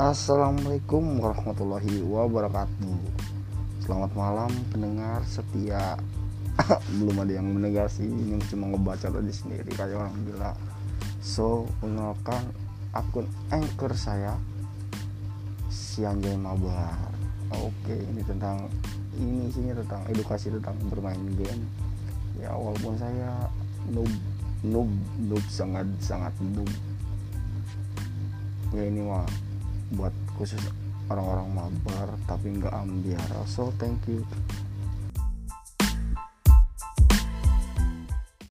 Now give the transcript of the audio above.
Assalamualaikum warahmatullahi wabarakatuh. Selamat malam pendengar setia. Belum ada yang mendengar sih Ini cuma ngebaca tadi sendiri. Kayak orang gila So mengenalkan akun anchor saya Si Anjay Mabar. Oke ini tentang Ini isinya tentang edukasi tentang bermain game. Ya walaupun saya noob Noob Noob sangat sangat noob. Ya ini mah buat khusus orang-orang mabar tapi nggak ambiar. So thank you